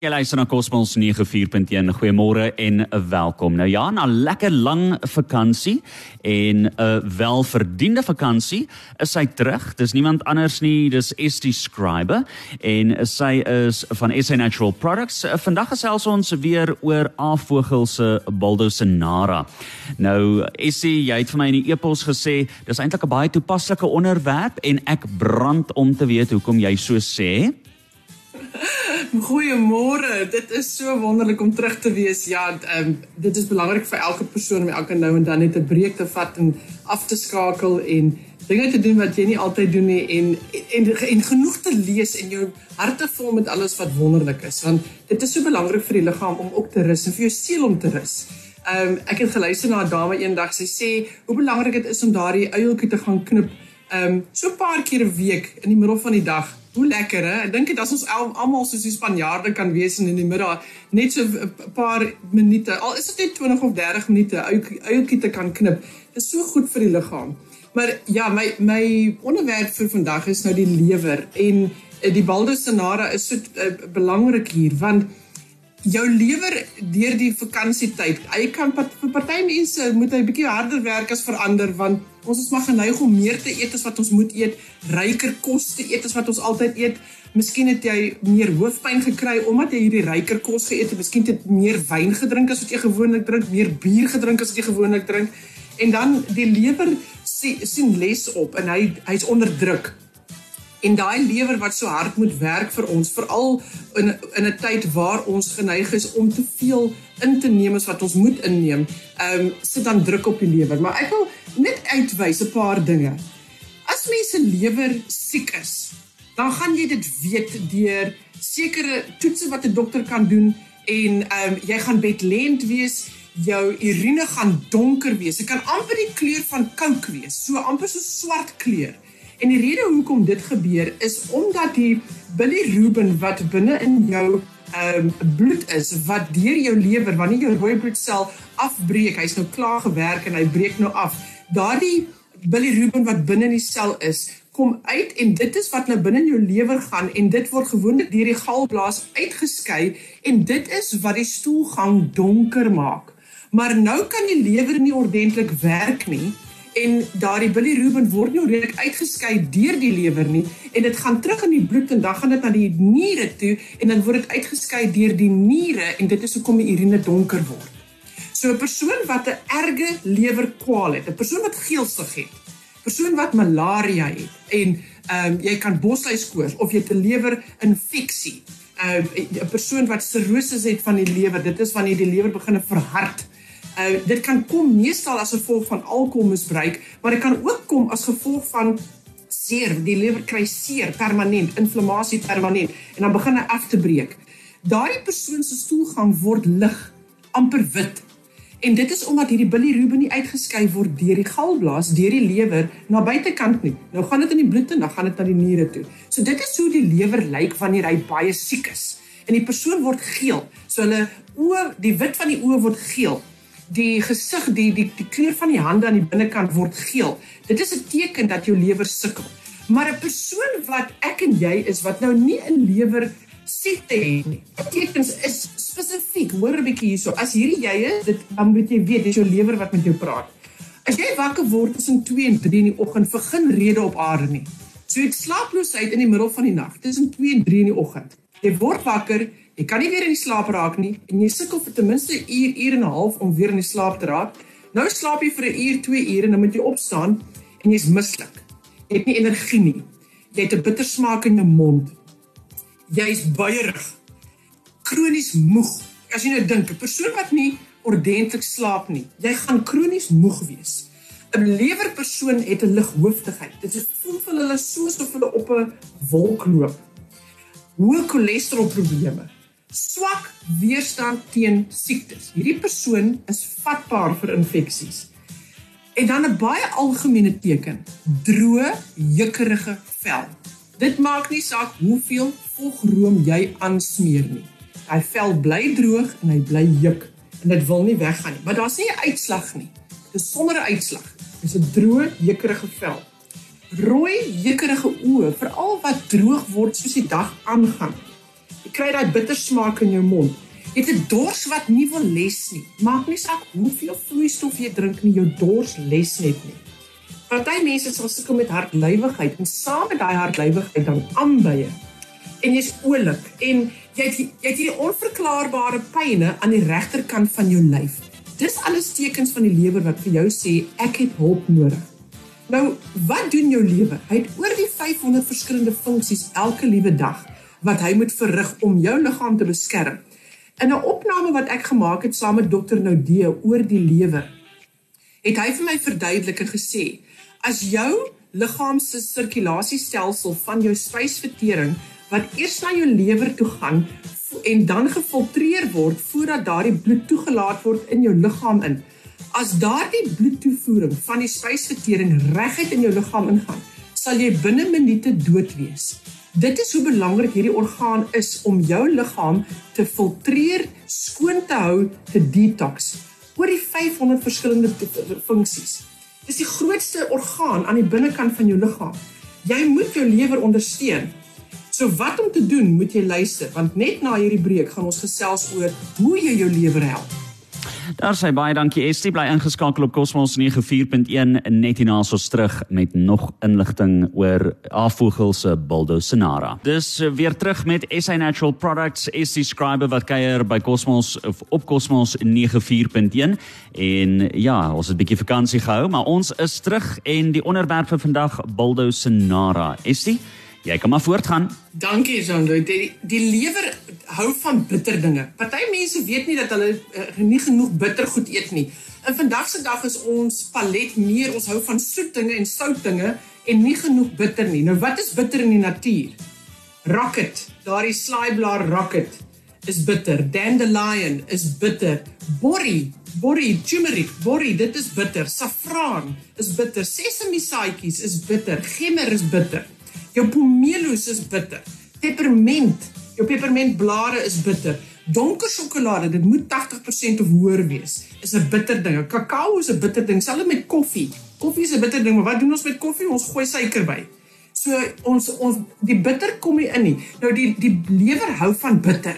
Jy luister na Cosmos 94.1. Goeiemôre en welkom. Nou ja, na lekker lang vakansie en 'n welverdiende vakansie is sy terug. Dis niemand anders nie, dis Estie Scriber en sy is van SA Natural Products. Vandag gesels ons weer oor Afvogel se Baldosinara. Nou Estie, jy het vir my in die e-pos gesê dis eintlik 'n baie toepaslike onderwerp en ek brand om te weet hoekom jy so sê. Goeiemôre. Dit is so wonderlik om terug te wees. Ja, um, dit is belangrik vir elke persoon om elke nou en dan net 'n breek te vat en af te skakel en dinge te doen wat jy nie altyd doen nie en en en, en genoeg te lees en jou hart te vul met alles wat wonderlik is. Want dit is so belangrik vir die liggaam om ook te rus en vir jou siel om te rus. Ehm um, ek het geluister na 'n dame eendag. Sy sê hoe belangrik dit is om daardie uieltjie te gaan knip. Ehm um, so 'n paar keer 'n week in die middel van die dag Hoe lekker hè. Ek dink dit as ons almal soos die Spanjaarde kan wees in die middag net so 'n paar minute. Al is dit net 20 of 30 minute uiltjie te kan knip. Dit is so goed vir die liggaam. Maar ja, my my onderwerp vir vandag is nou die lewer en eh, die Baldosinara is so uh, belangrik hier want jou lewer deur die vakansietyd. Hy kan vir party mense moet hy bietjie harder werk as vir ander want ons is maar geneig om meer te eet as wat ons moet eet, ryker kos te eet as wat ons altyd eet. Miskien het jy meer hoofpyn gekry omdat jy hierdie ryker kos geëet het. Miskien het jy meer wyn gedrink as wat jy gewoonlik drink, meer bier gedrink as wat jy gewoonlik drink. En dan die lewer sien les op en hy hy's onder druk en daai lewer wat so hard moet werk vir ons veral in in 'n tyd waar ons geneig is om te veel in te neem as wat ons moet inneem. Ehm um, sit dan druk op die lewer, maar ek wil net uitwys 'n paar dinge. As mense lewer siek is, dan gaan jy dit weet deur sekere toetse wat 'n dokter kan doen en ehm um, jy gaan bedlend wees jou urine gaan donker wees. Dit kan amper die kleur van kook wees, so amper so swart kleur. En die rede hoekom dit gebeur is omdat die bilirubin wat binne in jou ehm um, bloed is wat deur jou lewer wanneer jou rooi bloedsel afbreek, hy's nou klaar gewerk en hy breek nou af. Daardie bilirubin wat binne in die sel is, kom uit en dit is wat nou binne in jou lewer gaan en dit word gewoonlik deur die galblaas uitgeskei en dit is wat die stoelgang donker maak. Maar nou kan die lewer nie ordentlik werk nie en daardie bilirubin word nie redelik uitgeskei deur die lewer nie en dit gaan terug in die bloed en dan gaan dit na die niere toe en dan word dit uitgeskei deur die niere en dit is hoekom die urine donker word. So 'n persoon wat 'n erge lewerkwaal het, 'n persoon wat geelsig het, 'n persoon wat malaria het en ehm um, jy kan bosluiskoors of jy 'n lewerinfeksie, ehm, 'n uh, persoon wat cirrose het van die lewer, dit is wanneer die lewer begin verhard Uh dit kan kom meestal as gevolg van alkoholmisbruik, maar dit kan ook kom as gevolg van seer, die lewer kry seer permanent, inflammasie permanent en dan begin hy af te breek. Daardie persoon se stoelgang word lig, amper wit. En dit is omdat hierdie bilirubin nie uitgeskei word deur die galblaas, deur die lewer na buitekant nie. Nou gaan dit in die bloed en dan gaan dit na die niere toe. So dit is hoe die lewer lyk wanneer hy baie siek is. En die persoon word geel. So hulle oë, die wit van die oë word geel die gesig die die die kleur van die hande aan die binnekant word geel. Dit is 'n teken dat jou lewer sukkel. Maar 'n persoon wat ek en jy is wat nou nie 'n lewer siekte het nie. Tekens is spesifiek. Hoor 'n bietjie hierso. As hierdie jy is, dit dan moet jy weet dis jou lewer wat met jou praat. As jy wakker word tussen 2 en 3 in die oggend, begin rede op aarde nie. So jy slaaploos uit in die middel van die nag tussen 2 en 3 in die oggend. Jy word wakker, Jy kan nie weer in die slaap raak nie en jy sukkel vir ten minste 'n uur, uur en 'n half om weer in die slaap te raak. Nou slaap jy vir 'n uur, 2 ure en dan moet jy opstaan en jy's mislik. Jy het nie energie nie. Jy het 'n bitter smaak in jou mond. Jy's buierig. Kronies moeg. As jy nou dink, 'n persoon wat nie ordentlik slaap nie, jy gaan kronies moeg wees. 'n Lewerpersoon het 'n lighoofdigheid. Dit is voel vir hulle soos of hulle op 'n wolk loop. Hoë cholesterolprobleme swak weerstand teen siektes. Hierdie persoon is vatbaar vir infeksies. En dan 'n baie algemene teken, droë, jukkerige vel. Dit maak nie saak hoeveel vogroom jy aansmeer nie. Hy vel bly droog en hy bly juk en dit wil nie weggaan nie. Maar daar's nie 'n uitslag nie. Dis sonder 'n uitslag. Dis 'n droë, jukkerige vel. Rooi, jukkerige oë, veral wat droog word soos die dag aangaan. Kry daai bitter smaak in jou mond. Jy het 'n dors wat nie wil les nie. Maak nie saak hoeveel vloeistof jy drink nie, jou dors les net nie. Party mense sal sukkel met hartlywigheid en saam met daai hartlywigheid dan aanbye. En jy's oulik en jy het, jy het hierdie onverklaarbare pyne aan die regterkant van jou lyf. Dis alles tekens van die lewer wat vir jou sê ek het hulp nodig. Nou, wat doen jou lewer? Hy het oor die 500 verskillende funksies elke liewe dag wat hy moet verrig om jou liggaam te beskerm. In 'n opname wat ek gemaak het saam met dokter Noudee oor die lewer, het hy vir my verduidelik en gesê: "As jou liggaam se sirkulasiestelsel van jou spysvertering wat eers na jou lewer toe gaan en dan gefiltreer word voordat daardie bloed toegelaat word in jou liggaam in. As daardie bloedtoevoering van die spysvertering reguit in jou liggaam ingaan, sal jy binne minute dood wees. Dit is hoe belangrik hierdie orgaan is om jou liggaam te filtreer, skoon te hou, te detox. Oor die 500 verskillende funksies. Dis die grootste orgaan aan die binnekant van jou liggaam. Jy moet jou lewer ondersteun. So wat om te doen, moet jy luister, want net na hierdie breek gaan ons gesels oor hoe jy jou lewer help. Daar sê baie dankie Estie bly ingeskakel op Cosmos 94.1 net hierna ons terug met nog inligting oor afvoegel se Baldosonara. Dis eh, weer terug met SA Natural Products Estie Scriber wat kuier by Cosmos of op Cosmos 94.1 en ja, ons het 'n bietjie vakansie gehou, maar ons is terug en die onderwerp vir vandag Baldosonara. Estie Jy kan maar voortgaan. Dankie Jean. Die, die lewer hou van bitter dinge. Party mense weet nie dat hulle uh, nie genoeg bitter goed eet nie. In vandag se dag is ons palet meer ons hou van soet dinge en sout dinge en nie genoeg bitter nie. Nou wat is bitter in die natuur? Rocket, daardie slaaiblaar rocket is bitter. Dandelion is bitter. Borrie, borrie, turmeric, borrie, dit is bitter. Saffraan is bitter. Sesame saaitjies is bitter. Gemmer is bitter. Jou pomeloes is bitter. Peperment, jou pepermentblare is bitter. Donker sjokolade, dit moet 80% of hoër wees, is 'n bitter ding. Kakao is 'n bitter ding, selfs met koffie. Koffie is 'n bitter ding, maar wat doen ons met koffie? Ons gooi suiker by. So ons ons die bitter kom nie in nie. Nou die die lewer hou van bitter.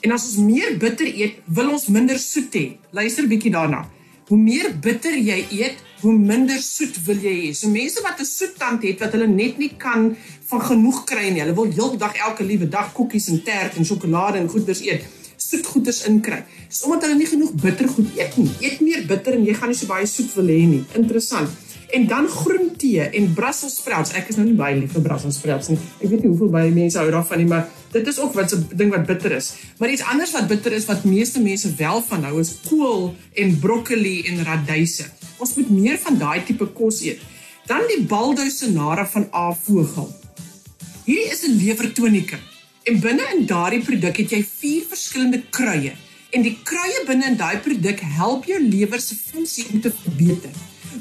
En as ons meer bitter eet, wil ons minder soet hê. Luister bietjie daarna. Hoe meer bitter jy eet, hoe minder soet wil jy hê. So mense wat 'n soet tand het wat hulle net nie kan van genoeg kry nie. Hulle wil heeldag elke liewe dag koekies en tert en sjokolade en goeders eet. Soet goeders inkry. Dis omdat hulle nie genoeg bitter goed eet nie. Eet meer bitter en jy gaan nie so baie soet wil hê nie. Interessant. En dan groentee en Brussels sprouts. Ek is nou nie baie lief vir Brussels sprouts nie. Ek weet nie hoeveel baie mense hou daarvan nie, maar dit is ook wat 'n ding wat bitter is. Maar iets anders wat bitter is wat meeste mense wel van hou is kool en broccoli en radyse. Ons moet meer van daai tipe kos eet. Dan die Baldosonara van A-vogel. Hierdie is 'n lewertonikum. En binne in daardie produk het jy vier verskillende kruie. En die kruie binne in daai produk help jou lewer se funksie om te verbeter.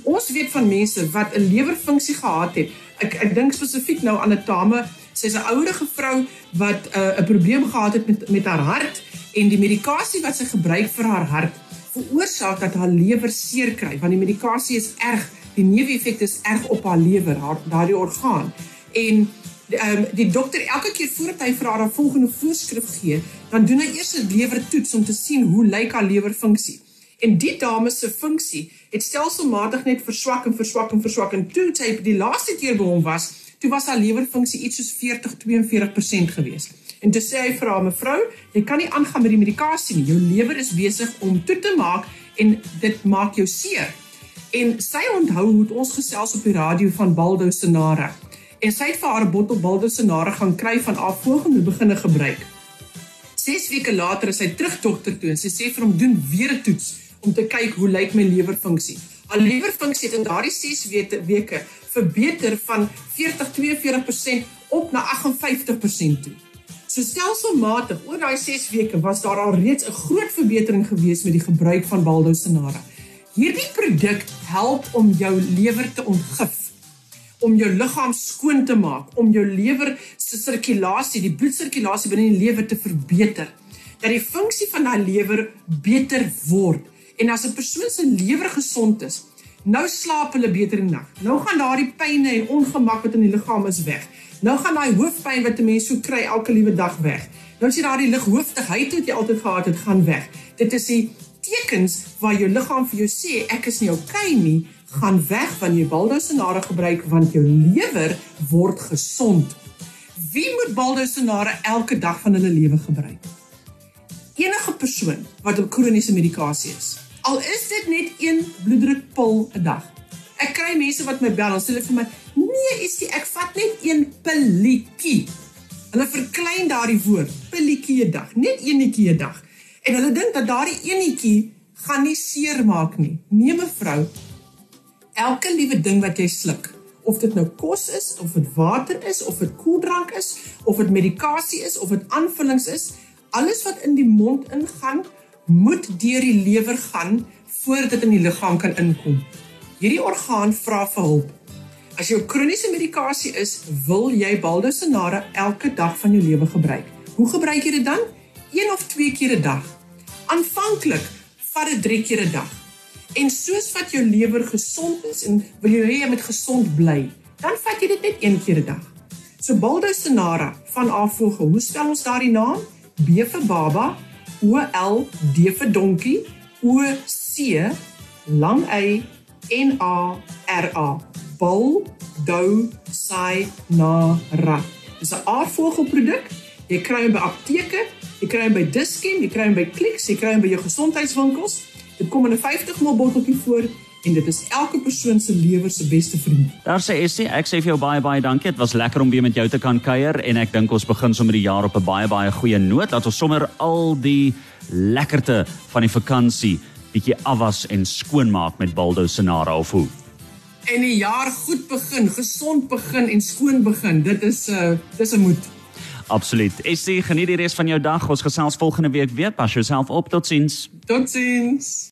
Ons weet van mense wat 'n lewerfunksie gehad het. Ek ek dink spesifiek nou aan 'n dame Sy's 'n ouerige vrou wat 'n uh, probleem gehad het met met haar hart en die medikasie wat sy gebruik vir haar hart veroorsaak dat haar lewer seer kry want die medikasie is erg, die neeweffekte is erg op haar lewer, haar daardie orgaan. En ehm um, die dokter elke keer voordat hy vir haar 'n volgende voorskrif gee, dan doen hy eers 'n lewertoets om te sien hoe lyk haar lewerfunksie. En die dame se funksie het stelselmatig net verswak en verswak en verswak en toe sy die laaste keer by hom was, toe was haar lewerfunksie iets soos 40-42% gewees. En toe sê hy vir haar mevrou, jy kan nie aangaan met die medikasie nie. Jou lewer is besig om toe te maak en dit maak jou seer. En sy onthou hoe ons gesels op die radio van Baldo Senara. En sy het vir haar 'n bottel Baldo Senara gaan kry van haar volgende beginne gebruik. 6 weke later is sy terug dokter toe en sy sê vir hom doen weer 'n toets om te kyk hoe lyk my lewerfunksie. Haar lewerfunksie het in daardie 6 weke verbeter van 40-42% op na 58% toe. So stelselmatig oor daai 6 weke was daar al reeds 'n groot verbetering gewees met die gebruik van Baldosonara. Hierdie produk help om jou lewer te ontgif, om jou liggaam skoon te maak, om jou lewer se sirkulasie, die bloedsirkulasie binne die lewer te verbeter, dat die funksie van daai lewer beter word. En as 'n persoon se lewer gesond is, nou slaap hulle beter in die nag. Nou gaan daardie pynne en ongemak wat in die liggaam is weg. Nou gaan daai hoofpyn wat 'n mens so kry elke liewe dag weg. Nou as jy daardie lighoofdigheid wat jy altyd gehad het, gaan weg. Dit is die tekens waar jou liggaam vir jou sê ek is nie okay nie, gaan weg wanneer jy baldosonare gebruik want jou lewer word gesond. Wie moet baldosonare elke dag van hulle lewe gebruik? Enige persoon wat op kroniese medikasie is. Al is dit net een bloeddrukpil 'n dag. Ek kry mense wat my bel en sê vir my, "Nee, is dit ek vat net een pilletjie." Hulle verklein daardie woord, pilletjie 'n dag, net eenetjie 'n dag. En hulle dink dat daardie eenetjie gaan nie seermaak nie. Nee mevrou, elke liewe ding wat jy sluk, of dit nou kos is, of dit water is, of dit koeldrank is, of dit medikasie is, of dit aanvullings is, alles wat in die mond ingaan, moet deur die lewer gaan voordat dit in die liggaam kan inkom. Hierdie orgaan vra vir hulp. As jou kroniese medikasie is, wil jy baldosonare elke dag van jou lewe gebruik. Hoe gebruik jy dit dan? Een of twee keer 'n dag. Aanvanklik vat dit 3 keer 'n dag. En soos wat jou lewer gesond is en wil jy hê jy moet gesond bly, dan vat jy dit net een keer 'n dag. So Baldosonara van Avogel, hoe spel ons daardie naam? B vir baba, O L D vir donkie, O C lang Y N A R A. Baldosonara. Dis 'n aardvogelproduk. Jy kry hom by apteke, jy kry hom by Dischem, jy kry hom by Clicks, jy kry hom by jou gesondheidswinkels. Dit kom in 'n 50 ml botteltjie voor en dit is elke persoon se lewer se beste vriend. Daar sê Essie, ek sê vir jou baie baie dankie. Dit was lekker om weer met jou te kan kuier en ek dink ons begin sommer die jaar op 'n baie baie goeie noot. Laat ons sommer al die lekkerte van die vakansie bietjie afwas en skoonmaak met Baldo Sonara of hoe. En die jaar goed begin, gesond begin en skoon begin. Dit is 'n uh, dis 'n moed. Absoluut. Essie, geniet die res van jou dag. Ons gesels volgende week weer. Pas jouself op. Totsiens. Totsiens.